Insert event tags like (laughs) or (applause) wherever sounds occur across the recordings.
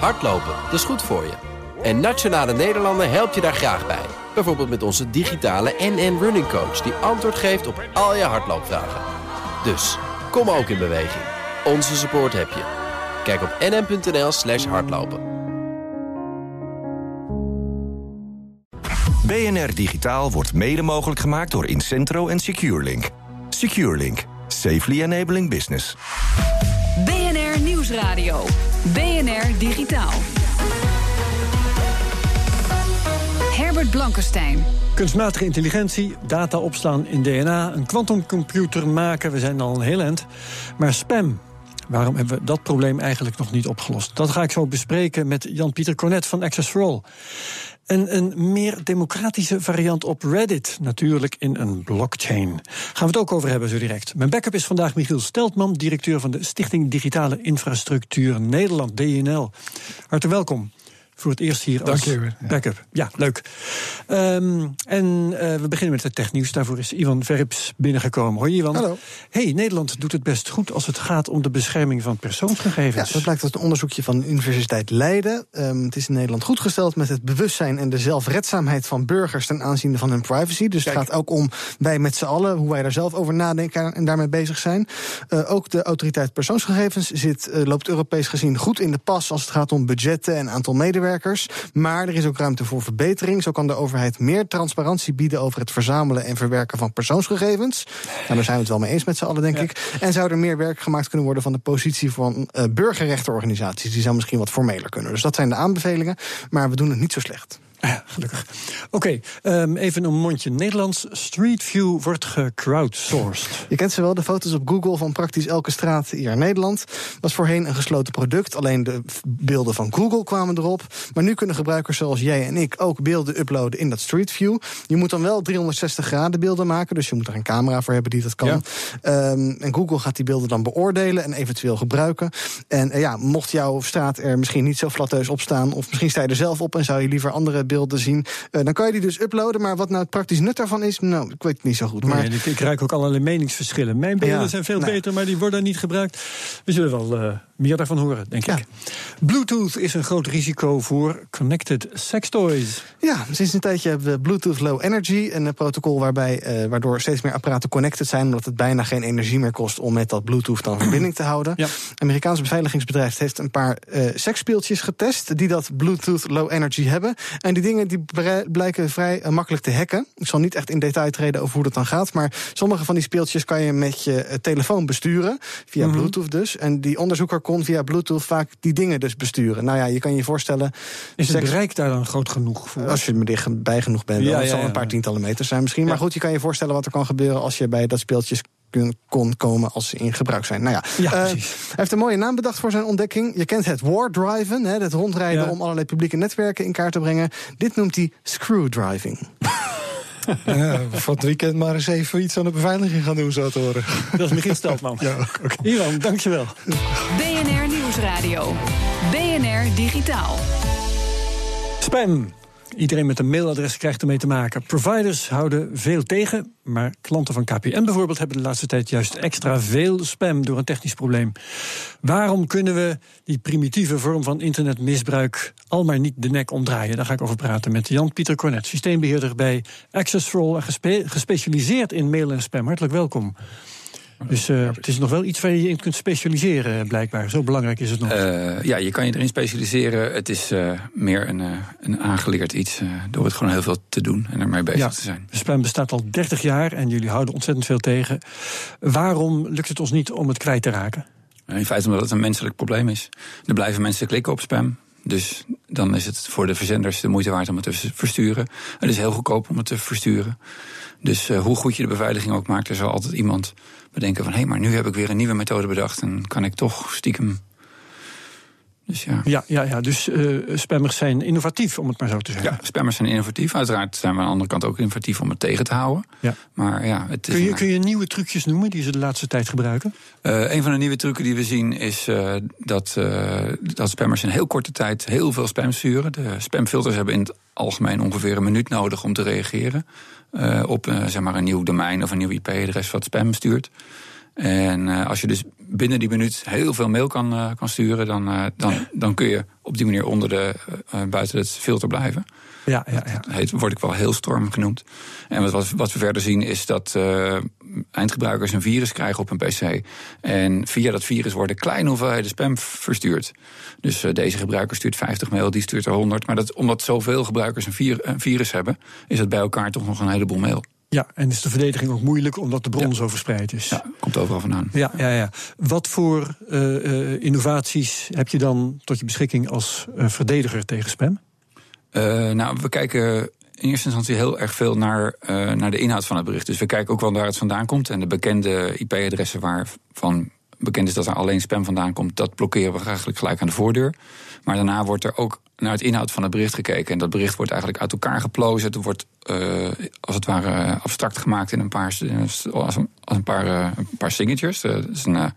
Hardlopen, dat is goed voor je. En Nationale Nederlanden helpt je daar graag bij. Bijvoorbeeld met onze digitale NN Running Coach... die antwoord geeft op al je hardloopvragen. Dus, kom ook in beweging. Onze support heb je. Kijk op nn.nl slash hardlopen. BNR Digitaal wordt mede mogelijk gemaakt door Incentro en SecureLink. SecureLink. Safely enabling business. BNR Nieuwsradio. BNR Digitaal. Herbert Blankenstein. Kunstmatige intelligentie, data opslaan in DNA, een kwantumcomputer maken, we zijn al een heel eind. Maar spam, waarom hebben we dat probleem eigenlijk nog niet opgelost? Dat ga ik zo bespreken met Jan-Pieter Cornet van Access. En een meer democratische variant op Reddit, natuurlijk in een blockchain. Gaan we het ook over hebben zo direct. Mijn backup is vandaag Michiel Steltman, directeur van de Stichting Digitale Infrastructuur Nederland, DNL. Hartelijk welkom voor het eerst hier als ja. backup. Ja, leuk. Ehm, en eh, we beginnen met het technieuws. Daarvoor is Ivan Verrips binnengekomen. Hoi Ivan. Hallo. Hey, Nederland doet het best goed als het gaat om de bescherming van Ja, persoonsgegevens. dat blijkt uit een onderzoekje van de Universiteit Leiden. Ehm, het is in Nederland goed gesteld met het bewustzijn en de zelfredzaamheid van burgers ten aanzien van hun privacy. Dus Kijk. het gaat ook om wij met z'n allen, hoe wij daar zelf over nadenken en daarmee bezig zijn. Eh, ook de autoriteit persoonsgegevens zit, eh, loopt Europees gezien goed in de pas als het gaat om budgetten en aantal medewerkers. Maar er is ook ruimte voor verbetering. Zo kan de overheid meer transparantie bieden over het verzamelen en verwerken van persoonsgegevens. Nou, daar zijn we het wel mee eens met z'n allen, denk Ja. ik. En zou er meer werk gemaakt kunnen worden van de positie van eh, burgerrechtenorganisaties. Die zou misschien wat formeler kunnen. Dus dat zijn de aanbevelingen. Maar we doen het niet zo slecht. Ja, gelukkig. Oké, ehm, even een mondje Nederlands. Street View wordt gecrowdsourced. Je kent ze wel, de foto's op Google van praktisch elke straat hier in Nederland. Was voorheen een gesloten product. Alleen de beelden van Google kwamen erop. Maar nu kunnen gebruikers zoals jij en ik ook beelden uploaden in dat Street View. Je moet dan wel 360 graden beelden maken. Dus je moet er een camera voor hebben die dat kan. Ja. Ehm, en Google gaat die beelden dan beoordelen en eventueel gebruiken. En eh, ja, mocht jouw straat er misschien niet zo flatteus op staan. Of misschien sta je er zelf op en zou je liever andere beelden zien. eh, dan kan je die dus uploaden. Maar wat nou het praktisch nut daarvan is, nou, ik weet het niet zo goed. Maar ik, ik ruik ook allerlei meningsverschillen. Mijn beelden Ja, zijn veel nou. beter, maar die worden niet gebruikt. We zullen wel eh, meer daarvan horen, denk Ja. ik. Bluetooth is een groot risico voor connected sextoys. Ja, sinds een tijdje hebben we Bluetooth Low Energy. Een eh, protocol waarbij, waardoor steeds meer apparaten connected zijn. Omdat het bijna geen energie meer kost om met dat Bluetooth dan verbinding te houden. Ja. Amerikaans beveiligingsbedrijf heeft een paar seksspeeltjes getest. die dat Bluetooth Low Energy hebben. En die dingen die blijken vrij eh, makkelijk te hacken. Ik zal niet echt in detail treden over hoe dat dan gaat. Maar sommige van die speeltjes kan je met je eh, telefoon besturen. Via Mhm. Bluetooth dus. En die onderzoeker kon via Bluetooth vaak die dingen dus besturen. Nou ja, je kan je voorstellen. Is het seks- bereik daar dan groot genoeg voor? als je er dichtbij genoeg bent, Ja, dan ja, zal ja. een paar tientallen meters zijn misschien. Maar goed, je kan je voorstellen wat er kan gebeuren als je bij dat speeltjes kun- kon komen als ze in gebruik zijn. Nou ja, Ja, eh, precies. hij heeft een mooie naam bedacht voor zijn ontdekking. Je kent het wardriven, hè, het rondrijden Ja. om allerlei publieke netwerken in kaart te brengen. Dit noemt hij screwdriving. (laughs) Ja, van het weekend maar eens even iets aan de beveiliging gaan doen, zo te horen. Dat is Michiel Steltman. (laughs) Ja, oké. Ivan, dankjewel. BNR Nieuwsradio. BNR Digitaal. Spam. Iedereen met een mailadres krijgt ermee te maken. Providers houden veel tegen, maar klanten van KPN bijvoorbeeld hebben de laatste tijd juist extra veel spam door een technisch probleem. Waarom kunnen we die primitieve vorm van internetmisbruik al maar niet de nek omdraaien? Daar ga ik over praten met Jan-Pieter Cornet, systeembeheerder bij Access for gespecialiseerd in mail en spam. Hartelijk welkom. Dus eh, het is nog wel iets waar je je in kunt specialiseren, blijkbaar. Zo belangrijk is het nog. Eh, ja, je kan je erin specialiseren. Het is eh, meer een, eh, een aangeleerd iets eh, door het gewoon heel veel te doen en ermee bezig Ja. te zijn. Spam bestaat al 30 jaar en jullie houden ontzettend veel tegen. Waarom lukt het ons niet om het kwijt te raken? In feite omdat het een menselijk probleem is. Er blijven mensen klikken op spam. Dus dan is het voor de verzenders de moeite waard om het te versturen. Het is heel goedkoop om het te versturen. Dus eh, hoe goed je de beveiliging ook maakt, er zal altijd iemand bedenken van... hé, hey, maar nu heb ik weer een nieuwe methode bedacht... en kan ik toch stiekem... Dus ja. Ja, ja, ja dus eh, spammers zijn innovatief, om het maar zo te zeggen. Ja, spammers zijn innovatief. Uiteraard zijn we aan de andere kant ook innovatief om het tegen te houden. Ja. Maar ja, het is Kun je, kun je nieuwe trucjes noemen die ze de laatste tijd gebruiken? Eh, een van de nieuwe trucken die we zien is eh, dat, eh, dat spammers in heel korte tijd heel veel spam sturen. De spamfilters hebben in het algemeen ongeveer een minuut nodig om te reageren eh, op eh, zeg maar een nieuw domein of een nieuw IP-adres wat spam stuurt. En eh, als je dus binnen die minuut heel veel mail kan, eh, kan sturen, dan, eh, dan, dan kun je op die manier onder de, buiten het filter blijven. Ja, ja, ja. Dat heet, word ik wel heel storm genoemd. En wat, wat we verder zien is dat eindgebruikers een virus krijgen op een PC. En via dat virus worden kleine hoeveelheden spam verstuurd. Dus deze gebruiker stuurt 50 mail, die stuurt er 100. Maar dat, omdat zoveel gebruikers een, vir, een virus hebben, is het bij elkaar toch nog een heleboel mail. Ja, en is de verdediging ook moeilijk omdat de bron ja. zo verspreid is. Ja, komt overal vandaan. Ja, ja, ja. Wat voor uh, uh, innovaties heb je dan tot je beschikking als uh, verdediger tegen spam? Uh, nou, we kijken in eerste instantie heel erg veel naar, naar de inhoud van het bericht. Dus we kijken ook wel waar het vandaan komt. En de bekende IP-adressen waarvan bekend is dat er alleen spam vandaan komt, dat blokkeren we eigenlijk gelijk aan de voordeur. Maar daarna wordt er ook naar het inhoud van het bericht gekeken. En dat bericht wordt eigenlijk uit elkaar geplozen. Het wordt uh, als het ware abstract gemaakt in een paar, als een, als een paar, uh, een paar signatures. dat is een.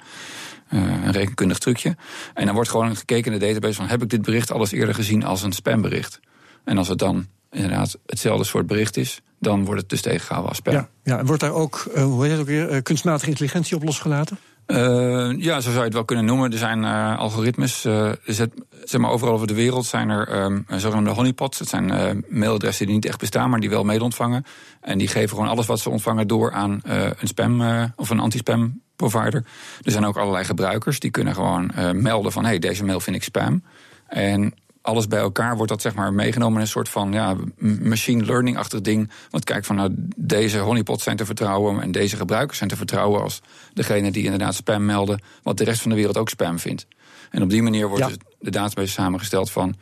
Rekenkundig trucje. En dan wordt gewoon gekeken in de database van... heb ik dit bericht alles eerder gezien als een spambericht? En als het dan inderdaad hetzelfde soort bericht is... dan wordt het dus tegengehouden als spam. Ja, ja. en wordt daar ook, hoe heet het ook weer, kunstmatige intelligentie op losgelaten? Uh, ja, zo zou je het wel kunnen noemen. Er zijn uh, algoritmes, uh, zeg maar overal over de wereld zijn er um, zogenaamde honeypots. Dat zijn mailadressen die niet echt bestaan, maar die wel mail ontvangen. En die geven gewoon alles wat ze ontvangen door aan een spam of een anti-spam provider. Er zijn ook allerlei gebruikers die kunnen gewoon melden van... hey, deze mail vind ik spam. En alles bij elkaar wordt dat zeg maar meegenomen in een soort van ja, machine learning-achtig ding. Want kijk van nou, deze honeypots zijn te vertrouwen en deze gebruikers zijn te vertrouwen als degene die inderdaad spam melden, wat de rest van de wereld ook spam vindt. En op die manier wordt ja. dus de database samengesteld van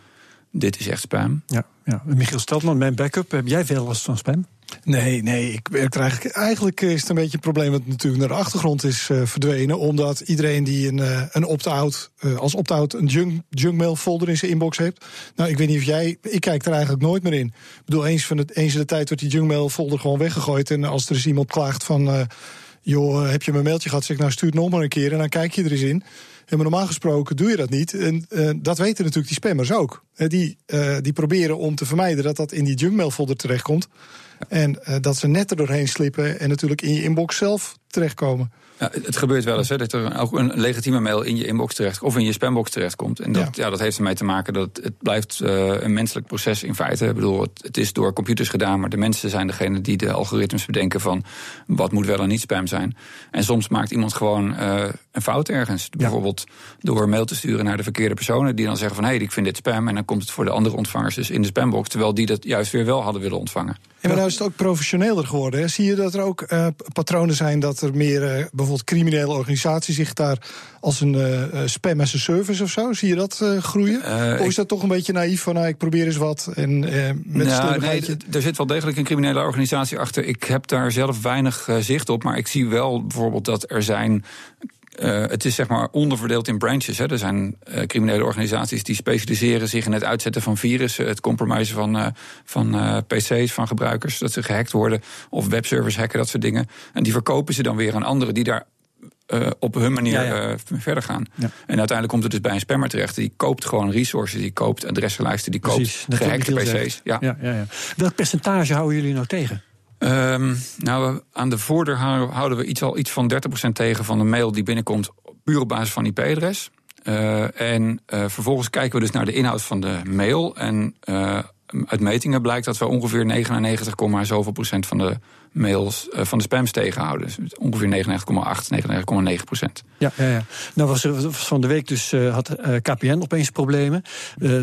dit is echt spam. Ja, ja. Michiel Steltman, mijn backup, heb jij veel last van spam? Nee, nee, ik er eigenlijk. Is het een beetje een probleem wat natuurlijk naar de achtergrond is uh, verdwenen. Omdat iedereen die een, uh, een opt-out, uh, als opt-out een junk, junkmail folder in zijn inbox heeft. Nou, ik weet niet of jij. Ik kijk er eigenlijk nooit meer in. Ik bedoel, eens, van het, eens in de tijd wordt die junkmail folder gewoon weggegooid. En als er eens iemand klaagt van. joh, heb je mijn mailtje gehad? Zeg nou, stuur het nog maar een keer en dan kijk je er eens in. En maar normaal gesproken doe je dat niet. En dat weten natuurlijk die spammers ook. Die, die proberen om te vermijden dat dat in die junkmail folder terechtkomt. En dat ze net er doorheen slippen en natuurlijk in je inbox zelf terechtkomen. Ja, het gebeurt wel eens hè, dat er ook een legitieme mail in je inbox terecht of in je spambox terechtkomt. En dat, ja. ja dat heeft ermee te maken dat het blijft uh, een menselijk proces in feite. Ik bedoel, het, het, is door computers gedaan, maar de mensen zijn degene die de algoritmes bedenken van wat moet wel en niet spam zijn. En soms maakt iemand gewoon uh, een fout ergens. Bijvoorbeeld door mail te sturen naar de verkeerde personen die dan zeggen van hé, hey, ik vind dit spam. En dan komt het voor de andere ontvangers dus in de spambox, terwijl die dat juist weer wel hadden willen ontvangen. Ja, maar nou is het ook professioneler geworden. Hè? Zie je dat er ook uh, patronen zijn dat er meer uh, bijvoorbeeld criminele organisaties zich daar als een uh, spam as a service of zo, zie je dat groeien? of is dat toch een beetje naïef van nou, ik probeer eens wat en met nou, nee, er zit wel degelijk een criminele organisatie achter. Ik heb daar zelf weinig zicht op, maar ik zie wel bijvoorbeeld dat er zijn uh, het is zeg maar onderverdeeld in branches. Hè. Er zijn uh, criminele organisaties die specialiseren zich in het uitzetten van virussen, het compromissen van, uh, van PC's van gebruikers, dat ze gehackt worden, of webservers hacken, dat soort dingen. En die verkopen ze dan weer aan anderen die daar uh, op hun manier ja, ja. Uh, verder gaan. Ja. En uiteindelijk komt het dus bij een spammer terecht. Die koopt gewoon resources, die koopt adressenlijsten, die Precies, koopt gehackte PC's. Ja. Ja, ja, ja. Welk percentage houden jullie nou tegen? Um, nou, aan de voordeur houden we iets, al iets van 30% tegen van de mail die binnenkomt, puur op basis van IP-adres. Uh, en uh, vervolgens kijken we dus naar de inhoud van de mail. En uh, uit metingen blijkt dat we ongeveer 99, zoveel procent van de mails uh, van de spams tegenhouden. Dus ongeveer 99,8, 99,9 procent. Ja, ja, ja. Nou was er van de week dus uh, had uh, KPN opeens problemen.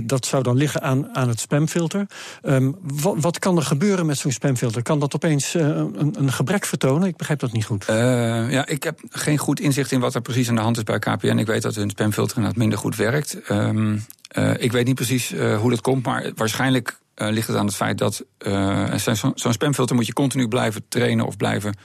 dat zou dan liggen aan, aan het spamfilter. Um, wat, wat, kan er gebeuren met zo'n spamfilter? Kan dat opeens een, een, gebrek vertonen? Ik begrijp dat niet goed. ja, ik heb geen goed inzicht in wat er precies aan de hand is bij KPN. Ik weet dat hun spamfilter inderdaad minder goed werkt. Um, ik weet niet precies hoe dat komt, maar waarschijnlijk uh, ligt het aan het feit dat uh, zo'n zo spamfilter moet je continu blijven trainen of blijven,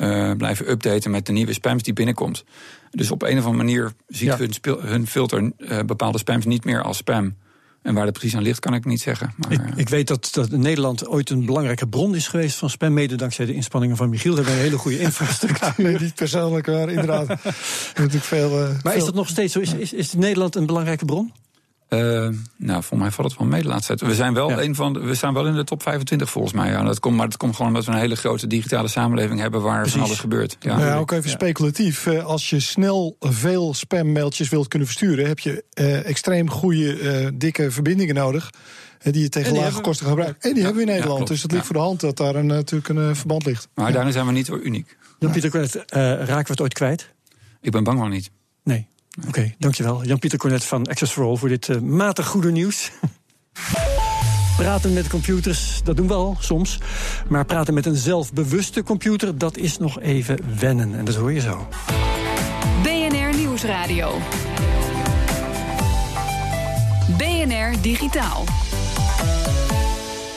uh, blijven updaten met de nieuwe spams die binnenkomt. Dus op een of andere manier ziet ja. hun, hun, filter bepaalde spams niet meer als spam. En waar dat precies aan ligt, kan ik niet zeggen. Maar, ik, ik, weet dat, dat Nederland ooit een belangrijke bron is geweest van spam, mede dankzij de inspanningen van Michiel. We hebben een hele goede (laughs) infrastructuur. nee, niet persoonlijk, maar inderdaad. (laughs) natuurlijk veel, maar veel... is dat nog steeds zo? Is, is, is Nederland een belangrijke bron? Uh, nou, voor mij valt het wel mee de laatste tijd. We zijn wel, een van de, we staan wel in de top 25 volgens mij. Ja. Dat komt, maar dat komt gewoon omdat we een hele grote digitale samenleving hebben waar Precies. van alles gebeurt. Ja, ja ook even speculatief. Uh, als je snel veel spammailtjes wilt kunnen versturen, heb je uh, extreem goede, uh, dikke verbindingen nodig. Die je tegen lage kosten gebruikt. En die hebben we in Nederland. dus het ligt voor de hand dat daar een, natuurlijk een verband ligt. Maar daarin zijn we niet uniek. Jan-Pieter Cornet, raken we het ooit kwijt? Ik ben bang wel niet. Nee. Oké, dankjewel. Jan-Pieter Cornet van Access for All voor dit uh, matig goede nieuws. (laughs) Praten met computers, dat doen we al soms. Maar praten met een zelfbewuste computer, dat is nog even wennen. En dat hoor je zo. BNR Nieuwsradio. BNR Digitaal.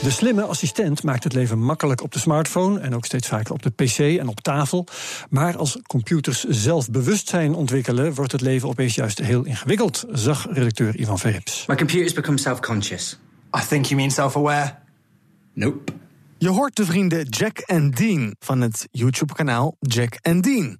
De slimme assistent maakt het leven makkelijk op de smartphone en ook steeds vaker op de PC en op tafel. Maar als computers zelf bewustzijn ontwikkelen, wordt het leven opeens juist heel ingewikkeld, zag redacteur Ivan Verrips. My computers become self-conscious. I think you mean self-aware. Nope. Je hoort de vrienden Jack en Dean van het YouTube-kanaal Jack en Dean.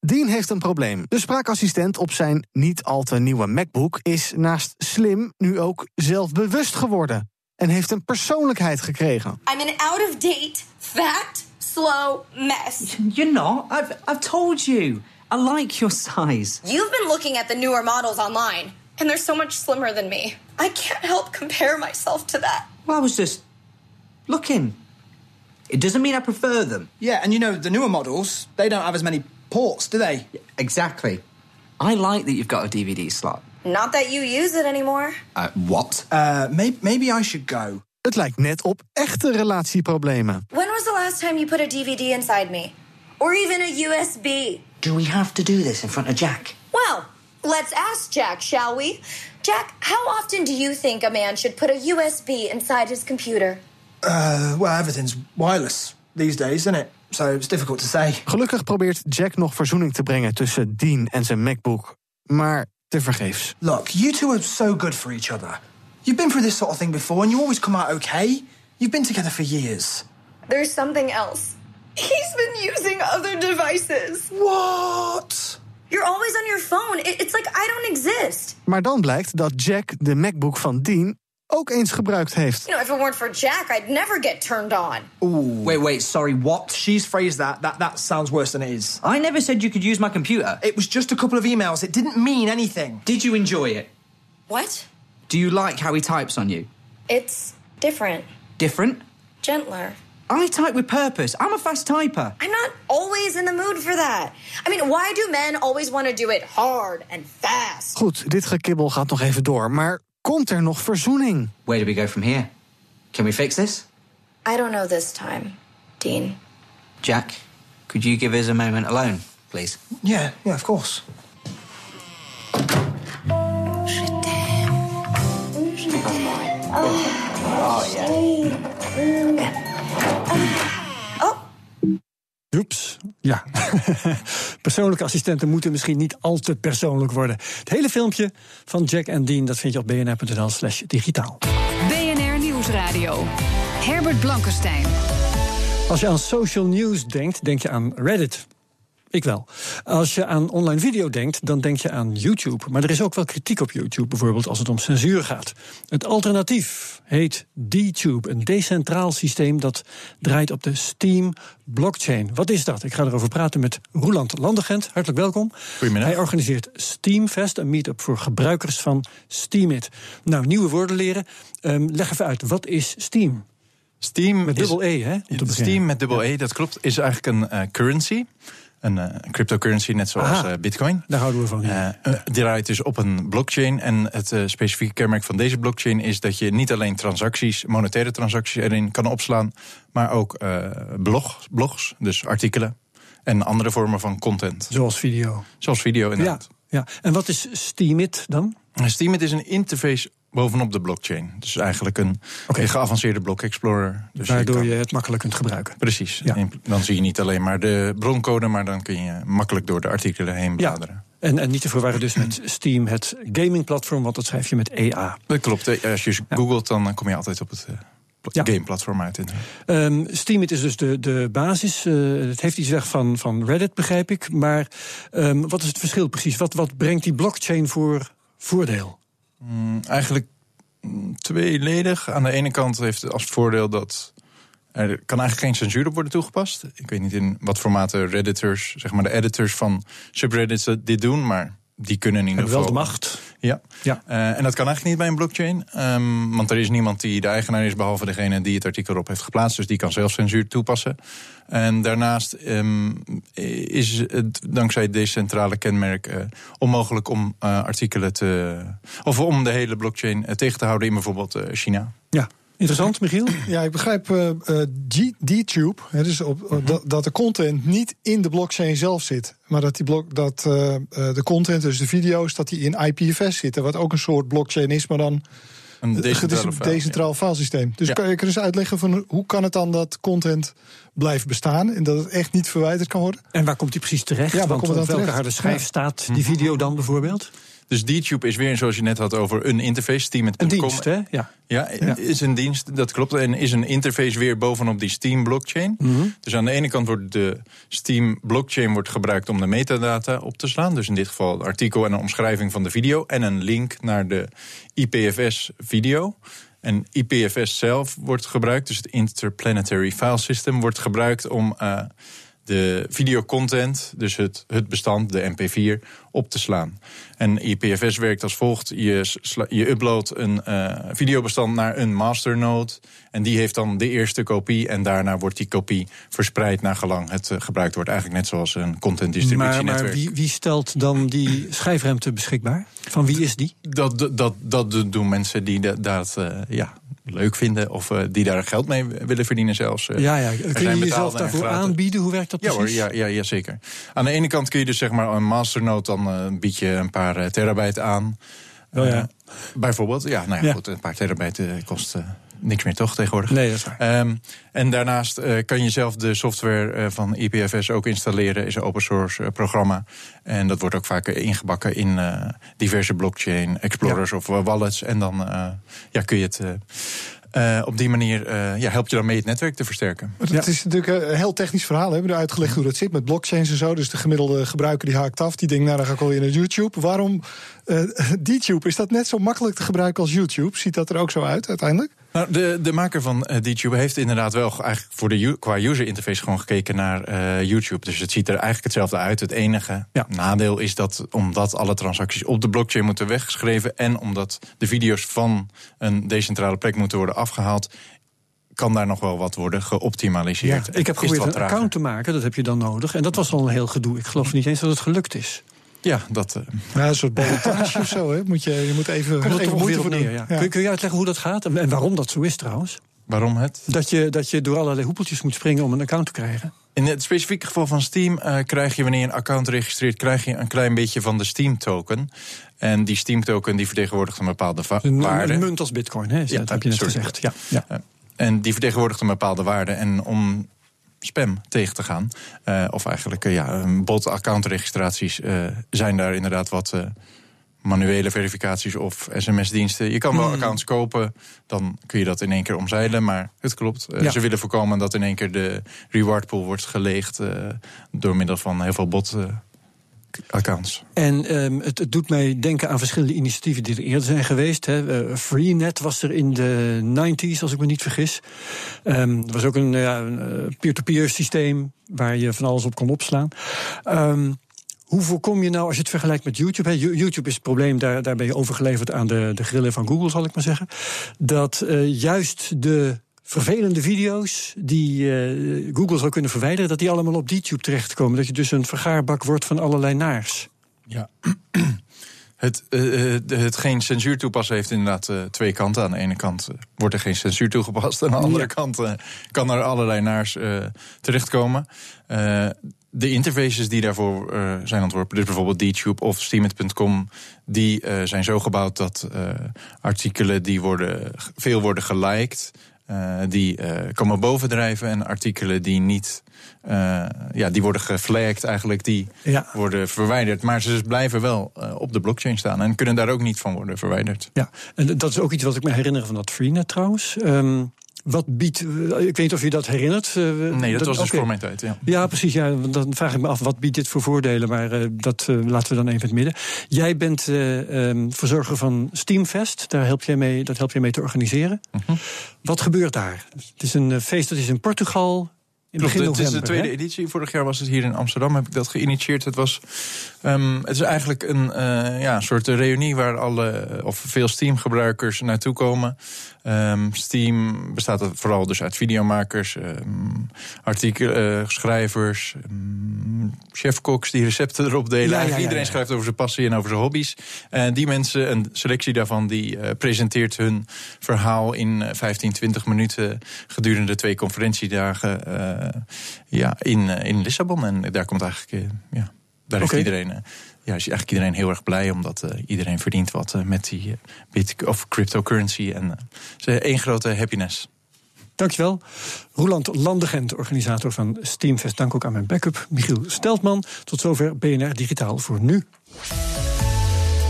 Dean heeft een probleem. De spraakassistent op zijn niet al te nieuwe MacBook is naast slim nu ook zelfbewust geworden en heeft een persoonlijkheid gekregen. I'm an out of date, fat, slow mess. You're not. I've I've told you. I like your size. You've been looking at the newer models online, and they're so much slimmer than me. I can't help compare myself to that. Well, I was just looking. It doesn't mean I prefer them. Yeah, and you know the newer models, they don't have as many ports, do they? Exactly. I like that you've got a DVD slot. Not that you use it anymore. Uh, what? Uh, maybe, maybe I should go. Het lijkt net op echte relatieproblemen. When was the last time you put a DVD inside me? Or even a USB? Do we have to do this in front of Jack? Well, let's ask Jack, shall we? Jack, how often do you think a man should put a USB inside his computer? Uh, well, everything's wireless these days, isn't it? So it's difficult to say. Gelukkig probeert Jack nog verzoening te brengen tussen Dean en zijn MacBook. Maar tevergeefs. Look, you two are so good for each other. You've been through this sort of thing before and you always come out okay. You've been together for years. There's something else. He's been using other devices. What? You're always on your phone. It's like I don't exist. Maar dan blijkt dat Jack de MacBook van Dean ook eens gebruikt heeft. You know, if it weren't for Jack, I'd never get turned on. Ooh. Wait, wait, sorry, what? She's phrased that. That that sounds worse than it is. I never said you could use my computer. It was just a couple of emails. It didn't mean anything. Did you enjoy it? What? Do you like how he types on you? It's different. Different? Gentler. I type with purpose. I'm a fast typer. I'm not always in the mood for that. I mean, why do men always want to do it hard and fast? Goed, dit gekibbel gaat nog even door, maar Komt er nog verzoening? Where do we go from here? Can we fix this? I don't know this time, Dean. Jack, could you give us a moment alone, please? Yeah, yeah, of course. Oh, yeah. Ja. (laughs) Persoonlijke assistenten moeten misschien niet al te persoonlijk worden. Het hele filmpje van Jack en Dean, dat vind je op bnr.nl slash digitaal. BNR Nieuwsradio. Herbert Blankenstein. Als je aan social news denkt, denk je aan Reddit. Ik wel. Als je aan online video denkt, dan denk je aan YouTube. Maar er is ook wel kritiek op YouTube, bijvoorbeeld als het om censuur gaat. Het alternatief heet DTube, een decentraal systeem dat draait op de Steam blockchain. Wat is dat? Ik ga erover praten met Roeland Landegent. Hartelijk welkom. Goedemiddag. Hij organiseert Steamfest, een meetup voor gebruikers van Steamit. Nou, nieuwe woorden leren. Um, leg even uit, wat is Steam? Steam met dubbel E, hè? Steam met dubbel E, dat klopt, is eigenlijk een uh, currency. Een uh, cryptocurrency, net zoals uh, Bitcoin. Daar houden we van. Ja. Uh, die draait dus op een blockchain. En het specifieke kenmerk van deze blockchain is dat je niet alleen transacties, monetaire transacties erin kan opslaan, maar ook blog, blogs, dus artikelen en andere vormen van content. Zoals video. Zoals video, inderdaad. Ja, ja. En wat is Steemit dan? Steemit is een interface bovenop de blockchain. Dus eigenlijk een okay. geavanceerde block explorer. Dus Waardoor je, het makkelijk kunt gebruiken. Precies. Ja. Dan zie je niet alleen maar de broncode, maar dan kun je makkelijk door de artikelen heen bladeren. Ja. En, en niet te verwarren dus met Steam, het gamingplatform, want dat schrijf je met EA. Dat klopt. Als je googelt, dan kom je altijd op het uh, ja. gameplatform uit. Um, Steam het is dus de, de basis. Uh, het heeft iets weg van, van Reddit, begrijp ik. Maar um, wat is het verschil precies? Wat, wat brengt die blockchain voor voordeel? Mm, eigenlijk mm, tweeledig. Aan de ene kant heeft het als voordeel dat er kan eigenlijk geen censuur op worden toegepast. Ik weet niet in wat formaten redditors, zeg maar de editors van subreddits dit doen, maar die kunnen in ieder geval. wel de macht. Ja, Ja. Eh, en dat kan eigenlijk niet bij een blockchain. ehm, want er is niemand die de eigenaar is, behalve degene die het artikel erop heeft geplaatst. Dus die kan zelf censuur toepassen. En daarnaast ehm, is het dankzij het decentrale kenmerk eh, onmogelijk om eh, artikelen te. of om de hele blockchain tegen te houden in bijvoorbeeld China. Ja, interessant, Michiel. Ja, ik begrijp eh eh, G- D-Tube, hè, dus op, Mhm. dat, dat de content niet in de blockchain zelf zit. Maar dat, die blok, dat eh, eh, de content, dus de video's, dat die in IPFS zitten. Wat ook een soort blockchain is, maar dan Een decentraal filesysteem. Dus Ja. kan je kan eens uitleggen van hoe kan het dan dat content blijft bestaan en dat het echt niet verwijderd kan worden? En waar komt die precies terecht? Ja, waar Want komt het op welke terecht? harde schijf Ja. staat die video dan bijvoorbeeld? Dus DTube is weer, zoals je net had, over een interface. Steam.com. Een dienst, hè? Ja. Ja, is een dienst, dat klopt. En is een interface weer bovenop die Steam blockchain. Mhm. Dus aan de ene kant wordt de Steam blockchain wordt gebruikt om de metadata op te slaan. Dus in dit geval het artikel en een omschrijving van de video. En een link naar de IPFS video. En IPFS zelf wordt gebruikt, dus het Interplanetary File System, wordt gebruikt om eh, de videocontent, dus het, het bestand, de MP4, op te slaan. En IPFS werkt als volgt: je, sla- je uploadt een eh, videobestand naar een masternode. En die heeft dan de eerste kopie. En daarna wordt die kopie verspreid naar gelang het eh, gebruikt wordt. Eigenlijk net zoals een content Maar, distributienetwerk. maar wie, wie stelt dan die schijfruimte beschikbaar? Van wie is die? Dat, dat, dat, dat doen mensen die dat, dat eh, ja, leuk vinden of eh, die daar geld mee willen verdienen zelfs. Eh, Ja, ja. Kun je jezelf daarvoor gratis. aanbieden? Hoe werkt dat Ja hoor, precies? ja, ja, ja, zeker. Aan de ene kant kun je dus zeg maar een masternode, dan eh, bied je een paar terabyte aan. Oh ja. Bijvoorbeeld, ja, nou ja, Ja. goed, een paar terabyte eh, kost niks meer toch tegenwoordig. Nee, dat is waar. Ehm, en daarnaast eh, kan je zelf de software eh, van IPFS ook installeren. Is een open source eh, programma. En dat wordt ook vaak ingebakken in eh, diverse blockchain explorers of wallets. En dan eh, ja, kun je het. op die manier eh, ja, helpt je dan mee het netwerk te versterken. Maar Het is natuurlijk een heel technisch verhaal. We hebben er uitgelegd hoe dat zit met blockchains en zo. Dus de gemiddelde gebruiker die haakt af. Die denkt, nou dan ga ik wel weer naar YouTube. Waarom eh (laughs) DTube? Is dat net zo makkelijk te gebruiken als YouTube? Ziet dat er ook zo uit uiteindelijk? Nou, de, de maker van eh, DTube heeft inderdaad wel eigenlijk voor de, qua user interface gewoon gekeken naar eh, YouTube. Dus het ziet er eigenlijk hetzelfde uit. Het enige nadeel is dat omdat alle transacties op de blockchain moeten weggeschreven en omdat de video's van een decentrale plek moeten worden afgehaald, kan daar nog wel wat worden geoptimaliseerd. Ja, ik heb geprobeerd een account te maken, dat heb je dan nodig. En dat was al een heel gedoe. Ik geloof niet eens dat het gelukt is. Ja, dat. eh, Ja, een soort ballotage of zo. Hè? Moet je, je moet even, Komt even toch moeite voor neer, ja. Kun, je- kun je uitleggen hoe dat gaat en, en waarom dat zo is trouwens? Waarom het? Dat je, dat je door allerlei hoepeltjes moet springen om een account te krijgen. In het specifieke geval van Steam eh, krijg je wanneer je een account registreert, krijg je een klein beetje van de Steam token. En die Steam token die vertegenwoordigt een bepaalde va- Een, waarde. een munt als bitcoin, hè? Ja, dat heb je net sorry. gezegd. Ja, ja. Eh, En die vertegenwoordigt een bepaalde waarde. En om spam tegen te gaan, eh, of eigenlijk eh, ja, een bot accountregistraties, eh, zijn daar inderdaad wat manuele verificaties of sms-diensten. Je kan wel Hmm. accounts kopen, dan kun je dat in één keer omzeilen. Maar het klopt. Ja. Ze willen voorkomen dat in één keer de reward pool wordt geleegd door middel van heel veel bot. Accounts. En ehm, het, doet mij denken aan verschillende initiatieven die er eerder zijn geweest. Hè. Eh, Freenet was er in de 90s, als ik me niet vergis. Ehm, er was ook een ja, eh, peer-to-peer systeem waar je van alles op kon opslaan. Ehm, hoe voorkom je nou, als je het vergelijkt met YouTube... YouTube is het probleem, daar, daar ben je overgeleverd aan de, de grillen van Google, zal ik maar zeggen... dat eh, juist de vervelende video's die eh, Google zou kunnen verwijderen... dat die allemaal op YouTube terechtkomen. Dat je dus een vergaarbak wordt van allerlei naars. Ja. (clears throat) Het, eh, eh, het geen censuur toepassen heeft inderdaad eh, twee kanten. Aan de ene kant wordt er geen censuur toegepast. Aan de andere kant kan er allerlei naars terechtkomen. De interfaces die daarvoor zijn ontworpen, dus bijvoorbeeld DTube of Steemit.com, die zijn zo gebouwd dat artikelen die worden, veel worden geliked, eh, die eh, komen bovendrijven. En artikelen die niet, eh, ja, die worden geflagged eigenlijk, die Ja. worden verwijderd. Maar ze blijven wel op de blockchain staan en kunnen daar ook niet van worden verwijderd. Ja, en dat is ook iets wat ik me herinner van dat Freenet trouwens. Ehm, Wat biedt, ik weet niet of je dat herinnert. nee, dat, was dus okay. voor mijn tijd, ja. Ja, precies. Ja, dan vraag ik me af, wat biedt dit voor voordelen? Maar uh, dat uh, laten we dan even in het midden. Jij bent uh, um, verzorger van Steamfest. Daar help jij mee, dat help je mee te organiseren. -huh. Wat gebeurt daar? Het is een feest dat is in Portugal. In Klopt, het is de tweede hè? editie. Vorig jaar was het hier in Amsterdam, heb ik dat geïnitieerd. Het, was, um, het is eigenlijk een uh, ja, soort reunie waar alle, of veel Steam-gebruikers naartoe komen. Um, Steam bestaat vooral dus uit videomakers, um, artikelschrijvers, um, chefkoks die recepten erop delen. Ja, ja, ja, iedereen schrijft over zijn passie en over zijn hobby's. En die mensen, een selectie daarvan, die uh, presenteert hun verhaal in 15, 20 minuten gedurende twee conferentiedagen uh, ja, in, in Lissabon. En daar komt eigenlijk, uh, ja, daar heeft Oké. iedereen ja, is eigenlijk iedereen heel erg blij, omdat uh, iedereen verdient wat uh, met die uh, bit of cryptocurrency. En is één grote happiness. Dankjewel. Roland Landegent, organisator van Steamfest. Dank ook aan mijn backup, Michiel Steltman. Tot zover BNR Digitaal voor nu.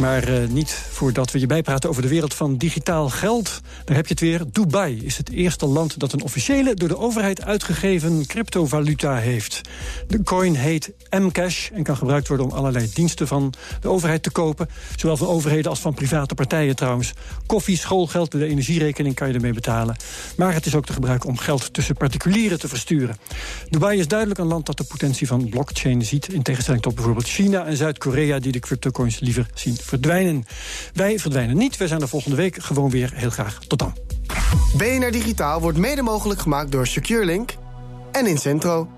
Maar uh, niet voordat we je bijpraten over de wereld van digitaal geld. Daar heb je het weer. Dubai is het eerste land dat een officiële, door de overheid uitgegeven cryptovaluta heeft. De coin heet Mcash en kan gebruikt worden om allerlei diensten van de overheid te kopen. Zowel van overheden als van private partijen trouwens. Koffie, schoolgeld, de energierekening kan je ermee betalen. Maar het is ook te gebruiken om geld tussen particulieren te versturen. Dubai is duidelijk een land dat de potentie van blockchain ziet. In tegenstelling tot bijvoorbeeld China en Zuid-Korea, die de cryptocoins liever zien verdwijnen. Wij verdwijnen niet. Wij zijn er volgende week gewoon weer heel graag. Tot dan. BNR Digitaal wordt mede mogelijk gemaakt door SecureLink en Incentro.